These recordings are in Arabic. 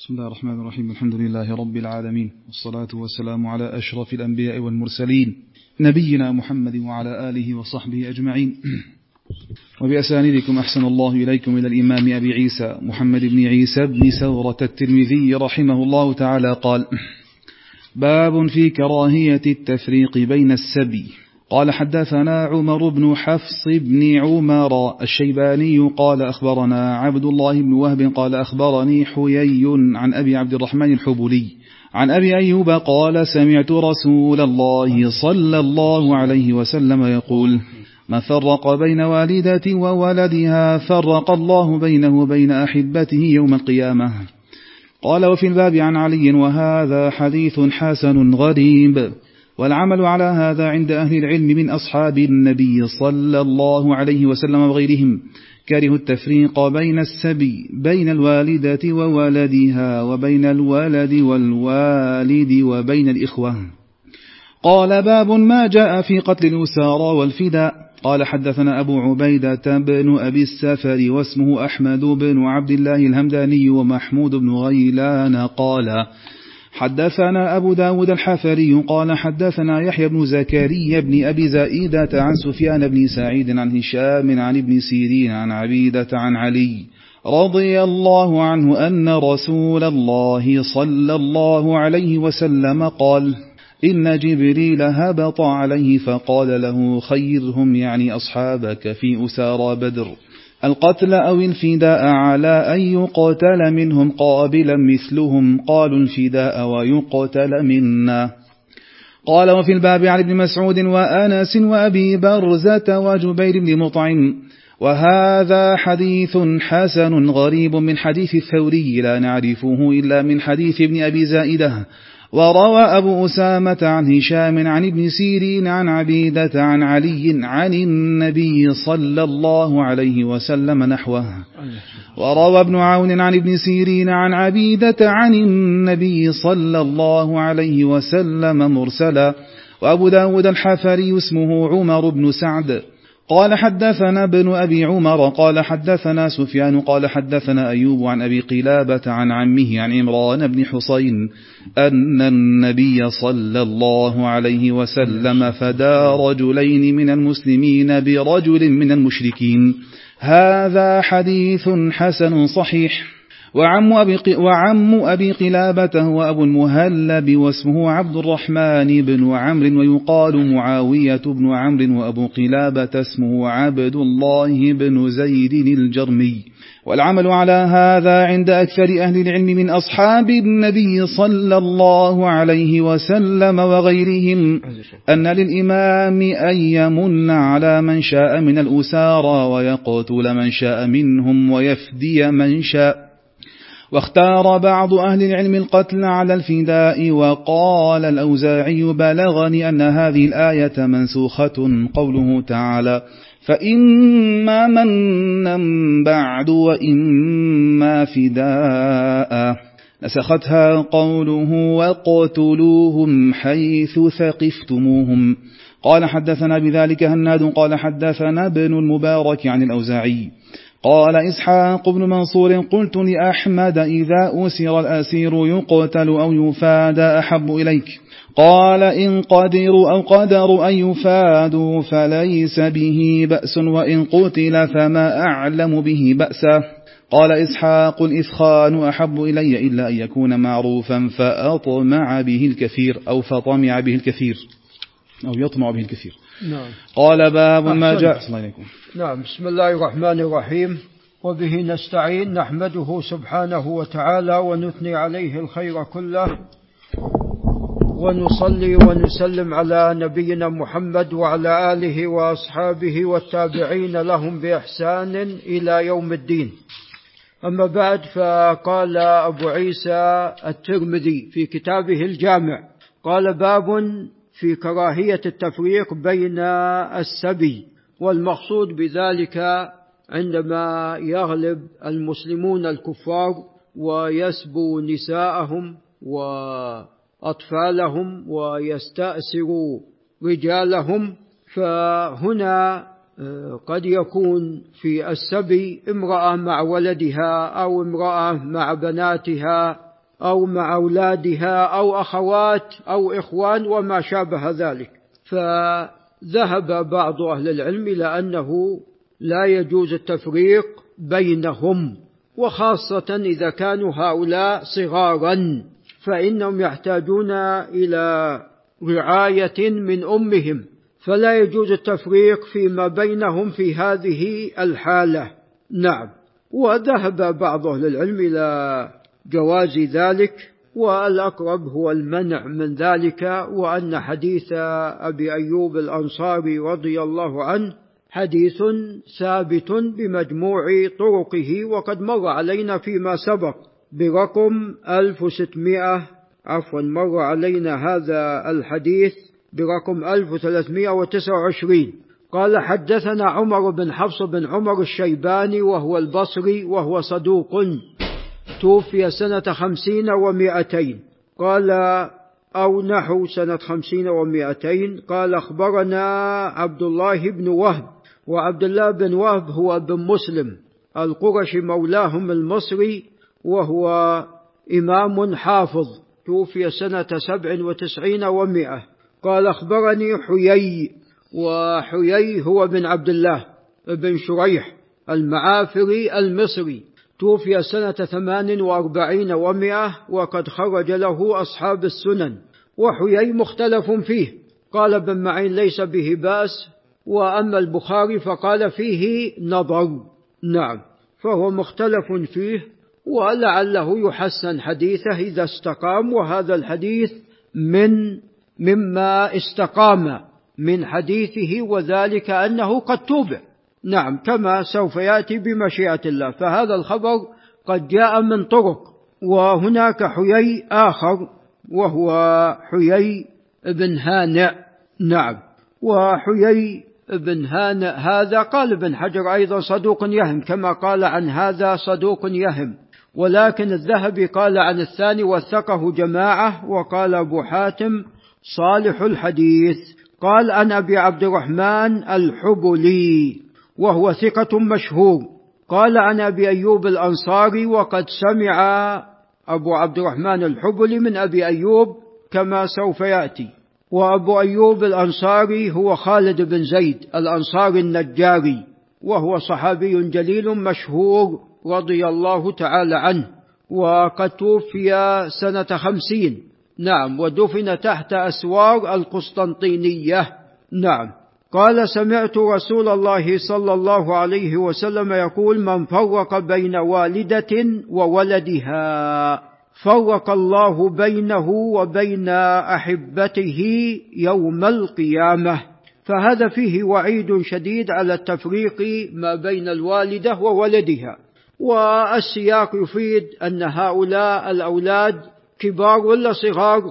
بسم الله الرحمن الرحيم الحمد لله رب العالمين والصلاة والسلام على أشرف الأنبياء والمرسلين نبينا محمد وعلى آله وصحبه أجمعين وبأسانيدكم أحسن الله إليكم إلى الإمام أبي عيسى محمد بن عيسى بن سورة الترمذي رحمه الله تعالى قال باب في كراهية التفريق بين السبي قال حدثنا عمر بن حفص بن عمر الشيباني قال أخبرنا عبد الله بن وهب قال أخبرني حيي عن أبي عبد الرحمن الحبولي عن أبي أيوب قال سمعت رسول الله صلى الله عليه وسلم يقول ما فرق بين والدة وولدها فرق الله بينه وبين أحبته يوم القيامة. قال وفي الباب عن علي وهذا حديث حسن غريب. والعمل على هذا عند أهل العلم من أصحاب النبي صلى الله عليه وسلم وغيرهم كره التفريق بين السبي بين الوالدة وولدها وبين الولد والوالد وبين الإخوة. قال باب ما جاء في قتل الأسارى والفداء. قال حدثنا أبو عبيدة بن أبي السفر واسمه أحمد بن عبد الله الهمداني ومحمود بن غيلان قال حدثنا أبو داود الحفري قال حدثنا يحيى بن زكريا بن أبي زائدة عن سفيان بن سعيد عن هشام عن ابن سيرين عن عبيدة عن علي رضي الله عنه أن رسول الله صلى الله عليه وسلم قال إن جبريل هبط عليه فقال له خيرهم يعني أصحابك في أسارى بدر. القتل أو الفداء على أن يقتل منهم قابلا مثلهم قالوا الفداء ويقتل منا. قال وفي الباب عن ابن مسعود وأنس وأبي برزة وجبير بن مطعم وهذا حديث حسن غريب من حديث الثوري لا نعرفه إلا من حديث ابن أبي زائدة وروى أبو أسامة عن هشام عن ابن سيرين عن عبيدة عن علي عن النبي صلى الله عليه وسلم نحوه. وروى ابن عون عن ابن سيرين عن عبيدة عن النبي صلى الله عليه وسلم مرسلا. وأبو داود الحفري اسمه عمر بن سعد. قال حدثنا ابن أبي عمر قال حدثنا سفيان قال حدثنا أيوب عن أبي قلابة عن عمه عن عمران بن حسين أن النبي صلى الله عليه وسلم فدا رجلين من المسلمين برجل من المشركين. هذا حديث حسن صحيح. وعم أبي, وعم أبي قلابة هو أبو المهلب واسمه عبد الرحمن بن عمرو ويقال معاوية بن عمرو وأبو قلابة اسمه عبد الله بن زيد الجرمي. والعمل على هذا عند أكثر أهل العلم من أصحاب النبي صلى الله عليه وسلم وغيرهم أن للإمام أن يمن على من شاء من الأسارى ويقتل من شاء منهم ويفدي من شاء. واختار بعض أهل العلم القتل على الفداء وقال الأوزاعي بلغني أن هذه الآية منسوخة قوله تعالى فإما منا بعد وإما فداء. نسختها قوله وقتلوهم حيث ثقفتموهم. قال حدثنا بذلك هناد قال حدثنا ابن المبارك عن الأوزاعي. قال إسحاق بن منصور قلت لأحمد إذا أسر الأسير يقتل أو يفاد أحب إليك. قال إن قدروا أو قدروا أن يفادوا فليس به بأس وإن قتل فما أعلم به بأسا قال إسحاق الإثخان أحب إلي إلا أن يكون معروفا فأطمع به الكثير أو فطمع به الكثير أو يطمع به الكثير. نعم. قال باب ما جاء نعم بسم الله الرحمن الرحيم. وبه نستعين نحمده سبحانه وتعالى ونثني عليه الخير كله ونصلي ونسلم على نبينا محمد وعلى آله وأصحابه والتابعين لهم بإحسان إلى يوم الدين. أما بعد فقال أبو عيسى الترمذي في كتابه الجامع قال باب في كراهية التفريق بين السبي والمقصود بذلك عندما يغلب المسلمون الكفار ويسبوا نساءهم وأطفالهم ويستأسروا رجالهم فهنا قد يكون في السبي امرأة مع ولدها أو امرأة مع بناتها أو مع أولادها أو أخوات أو إخوان وما شابه ذلك. فذهب بعض أهل العلم إلى أنه لا يجوز التفريق بينهم وخاصة إذا كانوا هؤلاء صغارا فإنهم يحتاجون إلى رعاية من أمهم. فلا يجوز التفريق فيما بينهم في هذه الحالة. نعم. وذهب بعض أهل العلم إلى جواز ذلك والأقرب هو المنع من ذلك وأن حديث أبي أيوب الأنصاري رضي الله عنه حديث ثابت بمجموع طرقه وقد مر علينا فيما سبق برقم 1600 عفوا مر علينا هذا الحديث برقم 1329 قال حدثنا عمر بن حفص بن عمر الشيباني وهو البصري وهو صدوق. توفي سنة خمسين ومائتين. قال أو نحو سنة خمسين ومائتين. قال أخبرنا عبد الله بن وهب. وعبد الله بن وهب هو بن مسلم القرشي مولاهم المصري وهو إمام حافظ. توفي سنة سبع وتسعين ومائة. قال أخبرني حيي. وحيي هو بن عبد الله بن شريح المعافري المصري. توفي سنة ثمان وأربعين ومائة وقد خرج له أصحاب السنن وحيي مختلف فيه. قال ابن معين ليس به بأس وأما البخاري فقال فيه نظر. نعم فهو مختلف فيه ولعله يحسن حديثه إذا استقام وهذا الحديث من مما استقام من حديثه وذلك أنه قد توبع. نعم كما سوف يأتي بمشيئة الله. فهذا الخبر قد جاء من طرق وهناك حيي آخر وهو حيي بن هانئ. نعم وحيي بن هانئ هذا قال ابن حجر أيضا صدوق يهم كما قال عن هذا صدوق يهم. ولكن الذهبي قال عن الثاني وثقه جماعة وقال أبو حاتم صالح الحديث. قال عن أبي عبد الرحمن الحبلي. وهو ثقة مشهور قال عن أبي أيوب الأنصاري وقد سمع أبو عبد الرحمن الحبلي من أبي أيوب كما سوف يأتي. وأبو أيوب الأنصاري هو خالد بن زيد الأنصاري النجاري وهو صحابي جليل مشهور رضي الله تعالى عنه. وقد توفي سنة خمسين. نعم ودفن تحت أسوار القسطنطينية. نعم. قال سمعت رسول الله صلى الله عليه وسلم يقول من فرق بين والدة وولدها فرق الله بينه وبين أحبته يوم القيامة. فهذا فيه وعيد شديد على التفريق ما بين الوالدة وولدها. والسياق يفيد أن هؤلاء الأولاد كبار ولا صغار؟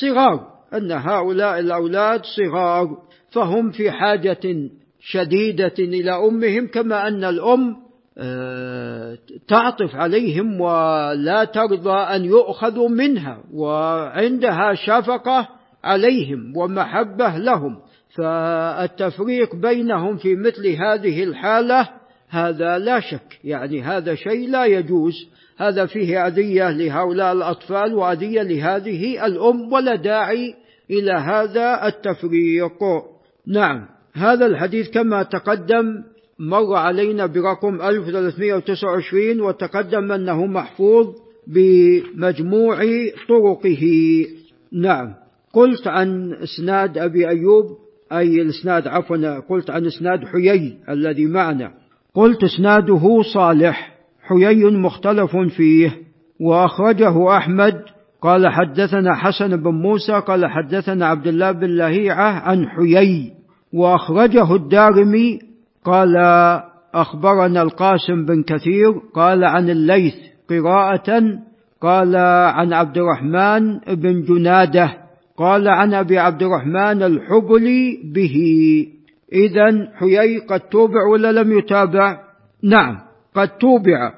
صغار. أن هؤلاء الأولاد صغار. فهم في حاجة شديدة إلى أمهم كما أن الأم آه، تعطف عليهم ولا ترضى أن يؤخذوا منها وعندها شفقة عليهم ومحبة لهم. فالتفريق بينهم في مثل هذه الحالة هذا لا شك يعني هذا شيء لا يجوز. هذا فيه أذية لهؤلاء الأطفال وأذية لهذه الأم ولا داعي إلى هذا التفريق. نعم هذا الحديث كما تقدم مر علينا برقم 1329 وتقدم أنه محفوظ بمجموع طرقه. نعم قلت عن إسناد أبي أيوب أي الإسناد عفوا قلت عن إسناد حيي الذي معنا. قلت إسناده صالح حيي مختلف فيه وأخرجه أحمد. قال حدثنا حسن بن موسى قال حدثنا عبد الله بن لهيعة عن حيي. وأخرجه الدارمي قال أخبرنا القاسم بن كثير قال عن الليث قراءة قال عن عبد الرحمن بن جنادة قال عن أبي عبد الرحمن الحبلي به. إذا حيي قد توبع ولا لم يتابع؟ نعم قد توبع.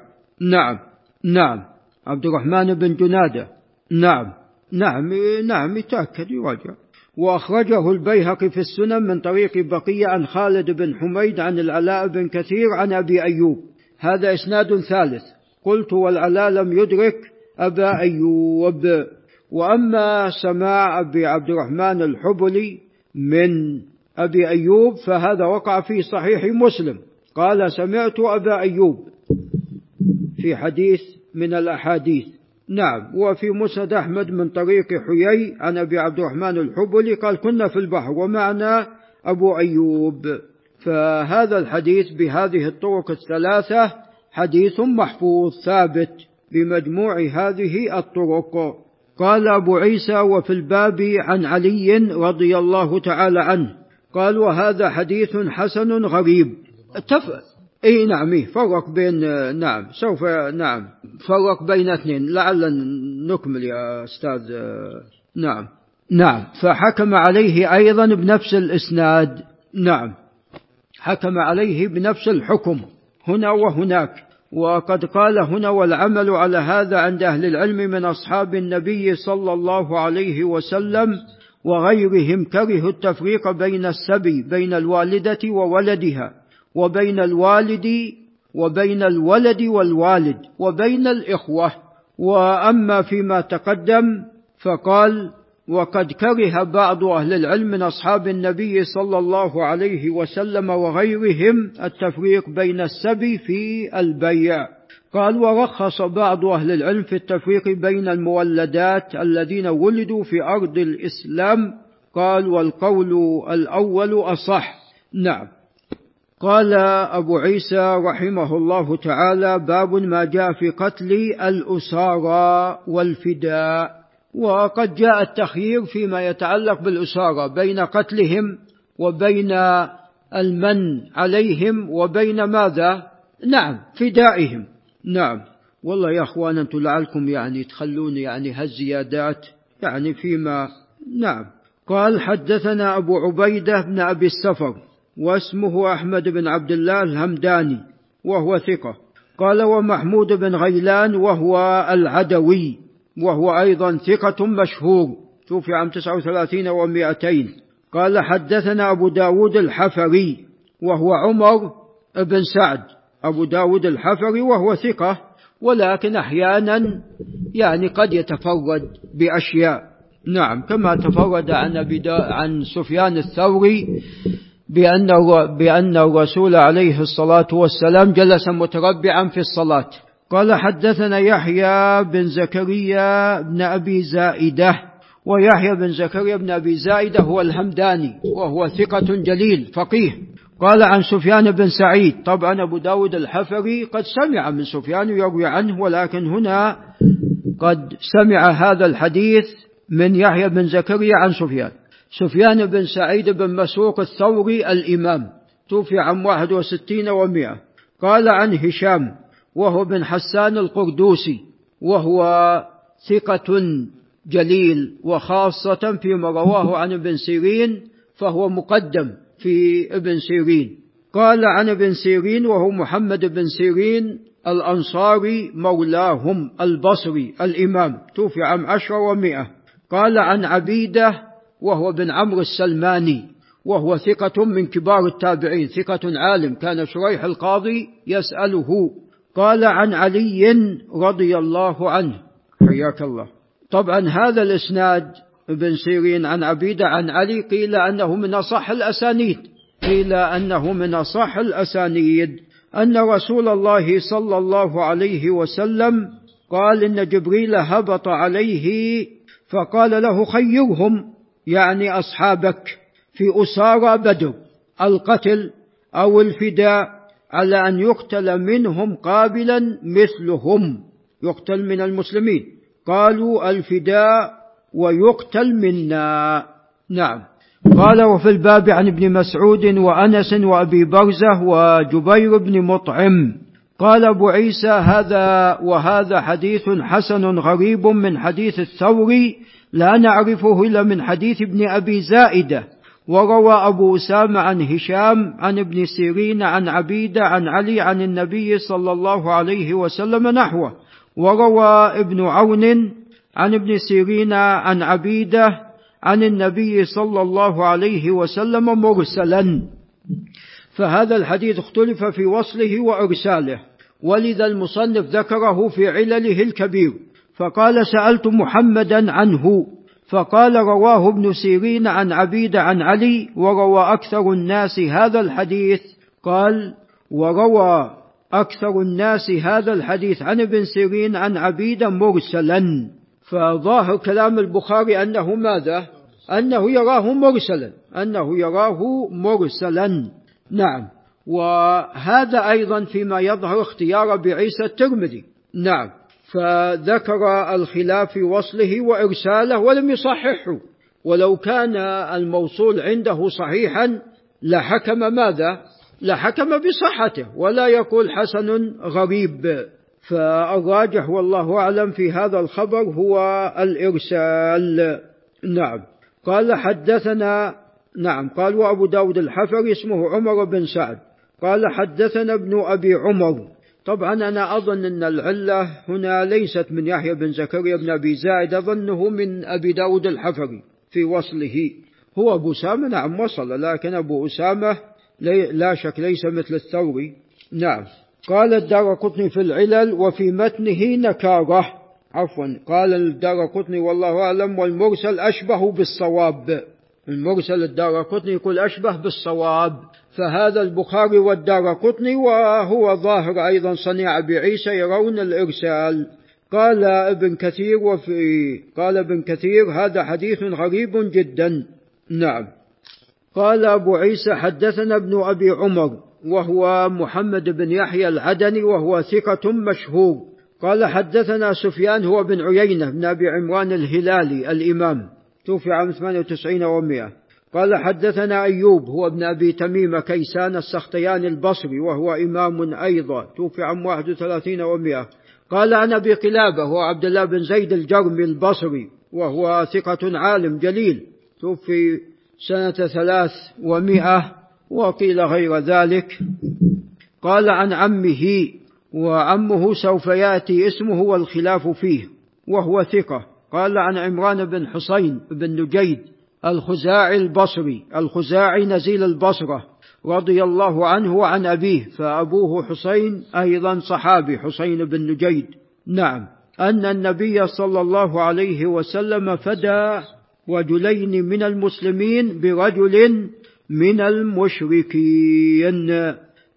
نعم نعم. عبد الرحمن بن جنادة. نعم نعم نعم يتأكد يراجع. وأخرجه البيهقي في السنن من طريق بقية عن خالد بن حميد عن العلاء بن كثير عن أبي أيوب. هذا إسناد ثالث. قلت والعلاء لم يدرك أبا أيوب. وأما سماع أبي عبد الرحمن الحبلي من أبي أيوب فهذا وقع في صحيح مسلم. قال سمعت أبا أيوب في حديث من الأحاديث. نعم وفي مسند أحمد من طريق حيي عن أبي عبد الرحمن الحبلي قال كنا في البحر ومعنا أبو أيوب فهذا الحديث بهذه الطرق الثلاثة حديث محفوظ ثابت بمجموع هذه الطرق قال أبو عيسى وفي الباب عن علي رضي الله تعالى عنه قال وهذا حديث حسن غريب. اي نعم إيه فرق بين نعم سوف نعم فرق بين اثنين. لعل نكمل يا أستاذ نعم نعم. فحكم عليه أيضا بنفس الإسناد نعم. حكم عليه بنفس الحكم هنا وهناك. وقد قال هنا والعمل على هذا عند أهل العلم من أصحاب النبي صلى الله عليه وسلم وغيرهم كرهوا التفريق بين السبي بين الوالدة وولدها. وبين الوالد وبين الولد والوالد وبين الإخوة. وأما فيما تقدم فقال وقد كره بعض أهل العلم من أصحاب النبي صلى الله عليه وسلم وغيرهم التفريق بين السبي في البيع. قال ورخص بعض أهل العلم في التفريق بين المولدات الذين ولدوا في أرض الإسلام. قال والقول الأول أصح. نعم. قال أبو عيسى رحمه الله تعالى باب ما جاء في قتل الأسارى والفداء. وقد جاء التخيير فيما يتعلق بالأسارى بين قتلهم وبين المن عليهم وبين ماذا؟ نعم فدائهم. نعم. والله يا أخوان أنتم لعلكم يعني تخلون يعني هالزيادات يعني فيما نعم. قال حدثنا أبو عبيدة بن أبي السفر واسمه أحمد بن عبد الله الهمداني وهو ثقة. قال ومحمود بن غيلان وهو العدوي وهو أيضا ثقة مشهور. توفي عام 39 و200 قال حدثنا أبو داود الحفري وهو عمر بن سعد. أبو داود الحفري وهو ثقة ولكن أحيانا يعني قد يتفرد بأشياء. نعم كما تفرد عن عن سفيان الثوري بأن بأن الرسول عليه الصلاة والسلام جلس متربعا في الصلاة. قال حدثنا يحيى بن زكريا بن أبي زائدة ويحيى بن زكريا بن أبي زائدة هو الهمداني وهو ثقة جليل فقيه. قال عن سفيان بن سعيد طبعا أبو داود الحفري قد سمع من سفيان يروي عنه ولكن هنا قد سمع هذا الحديث من يحيى بن زكريا عن سفيان. سفيان بن سعيد بن مسروق الثوري الإمام توفي عام 61 ومئة قال عن هشام وهو بن حسان القردوسي وهو ثقة جليل وخاصة فيما رواه عن ابن سيرين فهو مقدم في ابن سيرين. قال عن ابن سيرين وهو محمد بن سيرين الأنصاري مولاهم البصري الإمام توفي عام عشر ومائة. قال عن عبيدة وهو بن عمرو السلماني وهو ثقة من كبار التابعين ثقة عالم كان شريح القاضي يسأله قال عن علي رضي الله عنه حياك الله. طبعا هذا الإسناد ابن سيرين عن عبيده عن علي قيل أنه من أصح الأسانيد قيل أنه من أصح الأسانيد أن رسول الله صلى الله عليه وسلم قال إن جبريل هبط عليه فقال له خيرهم. يعني أصحابك في أسارى بدر القتل أو الفداء على أن يقتل منهم قابلا مثلهم. يقتل من المسلمين. قالوا الفداء ويقتل منا. نعم. قال وفي الباب عن ابن مسعود وأنس وأبي برزة وجبير بن مطعم. قال أبو عيسى هذا وهذا حديث حسن غريب من حديث الثوري لا نعرفه إلا من حديث ابن أبي زائدة وروى أبو أسامة عن هشام عن ابن سيرين عن عبيدة عن علي عن النبي صلى الله عليه وسلم نحوه وروى ابن عون عن ابن سيرين عن عبيدة عن النبي صلى الله عليه وسلم مرسلا. فهذا الحديث اختلف في وصله وإرساله ولذا المصنف ذكره في علله الكبير. فقال سألت محمدا عنه فقال رواه ابن سيرين عن عبيد عن علي وروى أكثر الناس هذا الحديث. قال وروى أكثر الناس هذا الحديث عن ابن سيرين عن عبيد مرسلا. فظاهر كلام البخاري أنه ماذا؟ أنه يراه مرسلا أنه يراه مرسلا. نعم. وهذا أيضا فيما يظهر اختيار بعيسى الترمذي. نعم. فذكر الخلاف في وصله وإرساله ولم يصححه. ولو كان الموصول عنده صحيحا لحكم ماذا؟ لحكم بصحته ولا يقول حسن غريب. فالراجح والله أعلم في هذا الخبر هو الإرسال. نعم. قال حدثنا نعم قال وأبو داود الحفري اسمه عمر بن سعد. قال حدثنا ابن أبي عمر. طبعا أنا أظن أن العلة هنا ليست من يحيى بن زكريا بن أبي زائد أظنه من أبي داود الحفري في وصله. هو أبو أسامة؟ نعم وصل لكن أبو أسامة لا شك ليس مثل الثوري. نعم. قال الدار قطني في العلل وفي متنه نكارة. عفوا. قال الدار قطني والله أعلم والمرسل أشبه بالصواب. المرسل الدار قطني يقول أشبه بالصواب. فهذا البخاري والدار قطني وهو ظاهر أيضا صنيع بعيسى يرون الإرسال. قال ابن كثير وفي قال ابن كثير هذا حديث غريب جدا. نعم. قال أبو عيسى حدثنا ابن أبي عمر وهو محمد بن يحيى العدني وهو ثقة مشهور. قال حدثنا سفيان هو بن عيينة بن أبي عمران الهلالي الإمام. توفي عام 98 و100 قال حدثنا أيوب هو ابن أبي تميم كيسان السختياني البصري وهو إمام أيضا توفي عام 31 و100 قال عن أبي قلابة هو عبد الله بن زيد الجرمي البصري وهو ثقة عالم جليل توفي سنة ثلاث ومئة وقيل غير ذلك. قال عن عمه وعمه سوف يأتي اسمه والخلاف فيه وهو ثقة. قال عن عمران بن حسين بن نجيد الخزاعي البصري الخزاعي نزيل البصرة رضي الله عنه وعن أبيه فأبوه حسين أيضا صحابي حسين بن نجيد نعم. أن النبي صلى الله عليه وسلم فدى رجلين من المسلمين برجل من المشركين.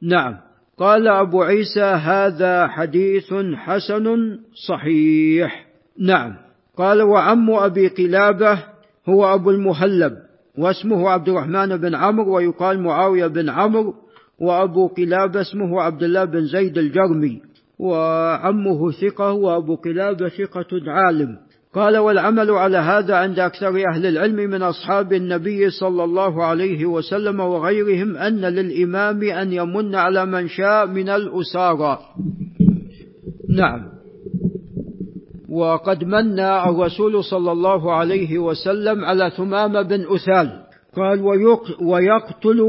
نعم. قال أبو عيسى هذا حديث حسن صحيح. نعم. قال وعم أبي قلابة هو أبو المهلب واسمه عبد الرحمن بن عمرو ويقال معاوية بن عمرو وأبو قلابة اسمه عبد الله بن زيد الجرمي وعمه ثقة وأبو قلابة ثقة عالم. قال والعمل على هذا عند أكثر أهل العلم من أصحاب النبي صلى الله عليه وسلم وغيرهم أن للإمام أن يمن على من شاء من الأسارى. نعم. وقد من الرسول صلى الله عليه وسلم على ثمامة بن أثال. قال ويقتل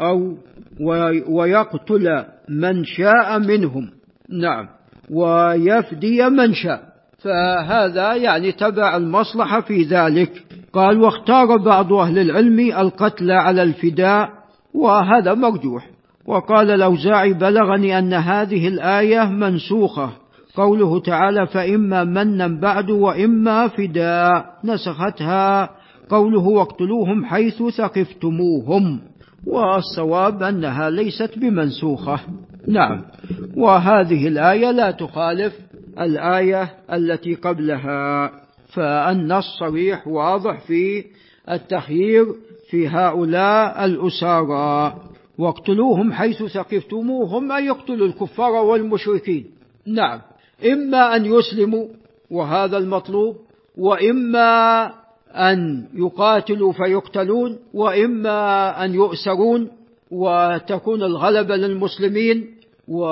أو ويقتل من شاء منهم. نعم. ويفدي من شاء. فهذا يعني تبع المصلحة في ذلك. قال واختار بعض أهل العلم القتل على الفداء وهذا مرجوح. وقال الأوزاعي بلغني أن هذه الآية منسوخة. قوله تعالى فإما منا بعد وإما فداء نسختها. قوله واقتلوهم حيث ثقفتموهم. والصواب أنها ليست بمنسوخة. نعم. وهذه الآية لا تخالف الآية التي قبلها. فالنص صريح واضح في التخيير في هؤلاء الأسارى. واقتلوهم حيث ثقفتموهم أن يقتلوا الكفار والمشركين. نعم. إما أن يسلموا وهذا المطلوب وإما أن يقاتلوا فيقتلون وإما أن يؤسرون وتكون الغلبة للمسلمين و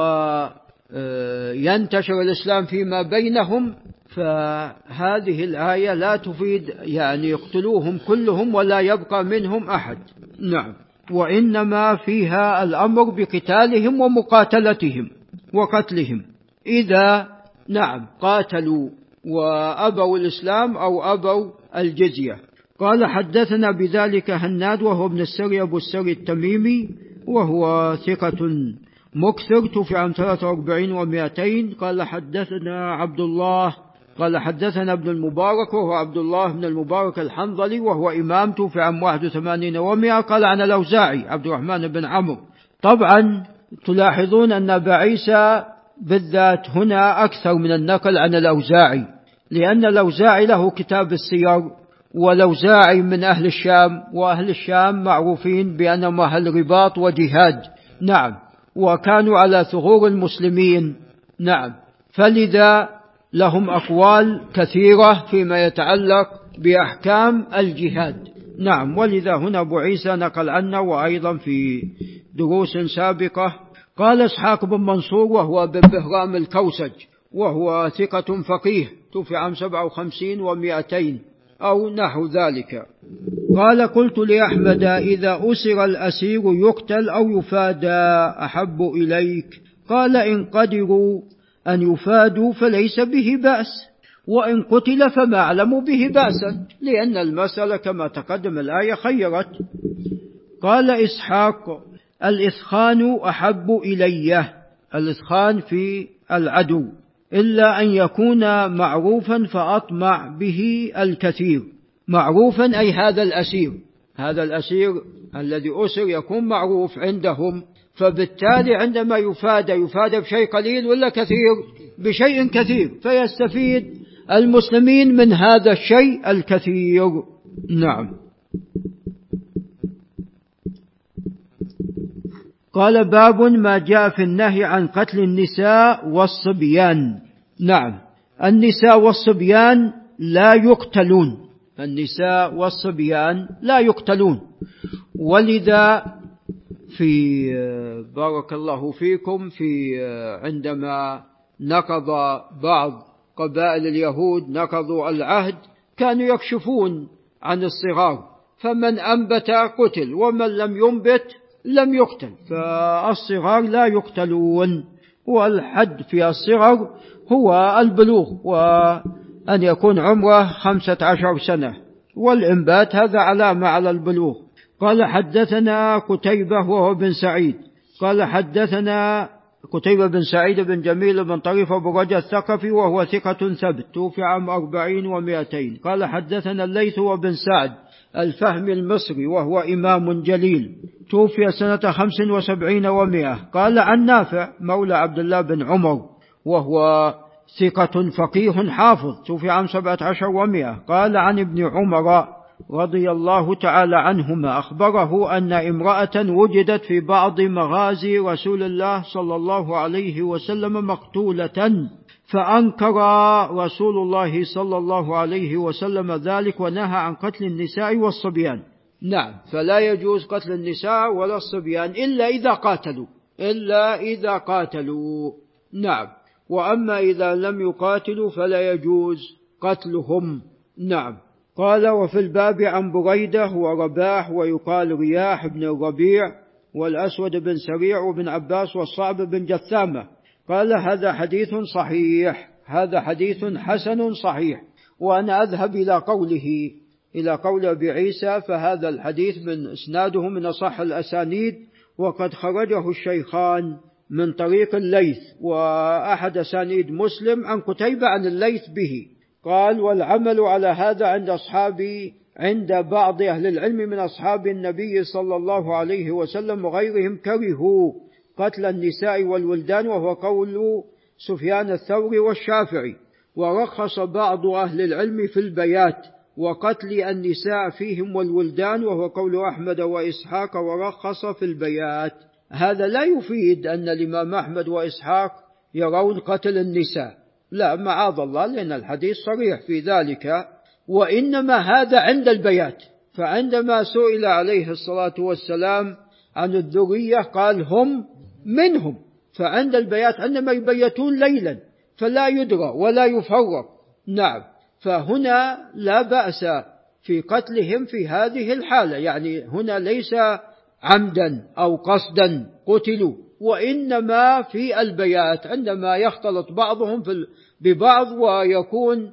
آه، ينتشر الإسلام فيما بينهم. فهذه الآية لا تفيد يعني يقتلوهم كلهم ولا يبقى منهم أحد. نعم. وإنما فيها الأمر بقتالهم ومقاتلتهم وقتلهم. إذا نعم قاتلوا وأبوا الإسلام أو أبوا الجزية. قال حدثنا بذلك هناد وهو ابن السري أبو السري التميمي وهو ثقة مكثر توفي عام 43 و200 قال حدثنا عبد الله قال حدثنا ابن المبارك وهو عبد الله بن المبارك الحنظلي وهو إمام توفي عام 81 و100 قال عن الأوزاعي عبد الرحمن بن عمرو. طبعا تلاحظون أن أبا عيسى بالذات هنا أكثر من النقل عن الأوزاعي لأن الأوزاعي له كتاب السير والأوزاعي من أهل الشام وأهل الشام معروفين بأنهم أهل رباط وجهاد. نعم. وكانوا على ثغور المسلمين. نعم. فلذا لهم أقوال كثيرة فيما يتعلق بأحكام الجهاد. نعم. ولذا هنا أبو عيسى نقل عنا وأيضا في دروس سابقة قال إسحاق بن منصور وهو بن بهرام الكوسج وهو ثقة فقيه توفي عام سبعة وخمسين ومائتين أو نحو ذلك. قال قلت لأحمد إذا أسر الأسير يقتل أو يفادى أحب إليك؟ قال إن قدروا أن يفادوا فليس به بأس وإن قتل فما أعلم به بأسا لأن المسألة كما تقدم الآية خيرت. قال إسحاق الإثخان أحب إلي الإثخان في العدو. إلا أن يكون معروفا فأطمع به الكثير. معروفا أي هذا الأسير. هذا الأسير الذي أسر يكون معروف عندهم. فبالتالي عندما يفادى يفادى بشيء قليل ولا كثير؟ بشيء كثير. فيستفيد المسلمين من هذا الشيء الكثير. نعم. قال باب ما جاء في النهي عن قتل النساء والصبيان. نعم. النساء والصبيان لا يقتلون. النساء والصبيان لا يقتلون. ولذا في بارك الله فيكم في عندما نقض بعض قبائل اليهود نقضوا العهد كانوا يكشفون عن الصغار. فمن أنبت قتل ومن لم ينبت لم يقتل. فالصغار لا يقتلون والحد في الصغر هو البلوغ وأن يكون عمره خمسة عشر سنة والإنبات هذا علامة على البلوغ. قال حدثنا قتيبة وهو بن سعيد. قال حدثنا قتيبة بن سعيد بن جميل بن طريف أبو رجا الثقفي وهو ثقة ثبت توفي عام أربعين ومائتين. قال حدثنا الليث وبن سعد. الفهم المصري وهو إمام جليل. توفي سنة خمس وسبعين ومائة. قال عن نافع مولى عبد الله بن عمر وهو ثقة فقيه حافظ. توفي عام سبعة عشر ومائة. قال عن ابن عمر رضي الله تعالى عنهما أخبره أن امرأة وجدت في بعض مغازي رسول الله صلى الله عليه وسلم مقتولة. فأنكر رسول الله صلى الله عليه وسلم ذلك ونهى عن قتل النساء والصبيان. نعم فلا يجوز قتل النساء ولا الصبيان إلا إذا قاتلوا. إلا إذا قاتلوا. نعم وأما إذا لم يقاتلوا فلا يجوز قتلهم. نعم. قال وفي الباب عن بريدة ورباح ويقال رياح بن الربيع والأسود بن سريع وبن عباس والصعب بن جثامة. قال هذا حديث صحيح هذا حديث حسن صحيح. وأنا أذهب إلى قوله إلى قول أبي عيسى فهذا الحديث من إسناده من أصح الأسانيد وقد خرجه الشيخان من طريق الليث وأحد أسانيد مسلم عن قتيبة عن الليث به. قال والعمل على هذا عند أصحابي عند بعض أهل العلم من أصحاب النبي صلى الله عليه وسلم وغيرهم كرهوا. قتل النساء والولدان وهو قول سفيان الثوري والشافعي. ورخص بعض أهل العلم في البيات وقتل النساء فيهم والولدان وهو قول أحمد وإسحاق ورخص في البيات. هذا لا يفيد أن الإمام أحمد وإسحاق يرون قتل النساء. لا معاذ الله لأن الحديث صريح في ذلك. وإنما هذا عند البيات. فعندما سئل عليه الصلاة والسلام عن الذرية قال هم منهم. فعند البيات عندما يبيتون ليلا فلا يدرى ولا يفرق. نعم. فهنا لا بأس في قتلهم في هذه الحالة. يعني هنا ليس عمدا أو قصدا قتلوا وإنما في البيات عندما يختلط بعضهم في ببعض ويكون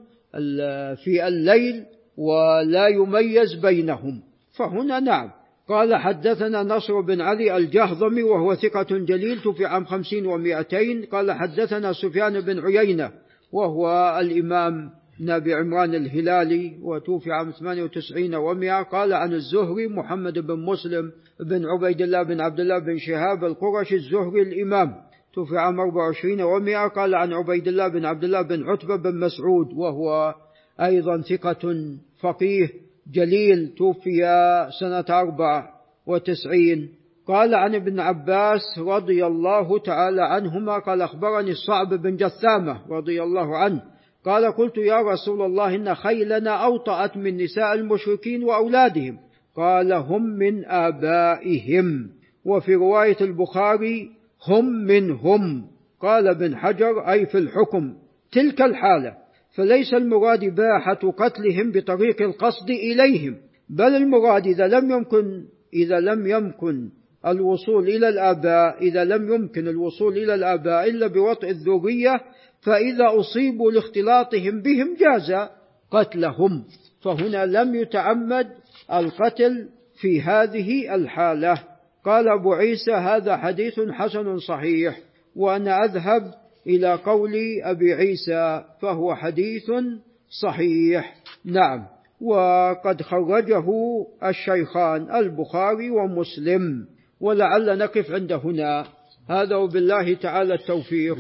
في الليل ولا يميز بينهم. فهنا نعم. قال حدثنا نصر بن علي الجهضمي وهو ثقة جليل في عام خمسين ومائتين قال حدثنا سفيان بن عيينة وهو الإمام نبي عمران الهلالي وتوفي عام 98 و100 قال عن الزهري محمد بن مسلم بن عبيد الله بن عبد الله بن شهاب القرشي الزهري الإمام توفي عام 24 و100 قال عن عبيد الله بن عبد الله بن عتبة بن مسعود وهو أيضا ثقة فقيه. جليل توفي سنة أربع وتسعين. قال عن ابن عباس رضي الله تعالى عنهما قال أخبرني الصعب بن جثامة رضي الله عنه قال قلت يا رسول الله إن خيلنا أوطأت من نساء المشركين وأولادهم. قال هم من آبائهم. وفي رواية البخاري هم منهم. قال ابن حجر أي في الحكم تلك الحالة. فليس المراد إباحة قتلهم بطريق القصد إليهم بل المراد إذا لم يمكن إذا لم يمكن الوصول إلى الآباء إذا لم يمكن الوصول إلى الآباء إلا بوطئ الذرية فإذا أصيبوا لاختلاطهم بهم جاز قتلهم. فهنا لم يتعمد القتل في هذه الحالة. قال أبو عيسى هذا حديث حسن صحيح وأنا أذهب إلى قول أبي عيسى فهو حديث صحيح. نعم. وقد خرجه الشيخان البخاري ومسلم. ولعل نقف عند هنا. هذا وبالله تعالى التوفيق.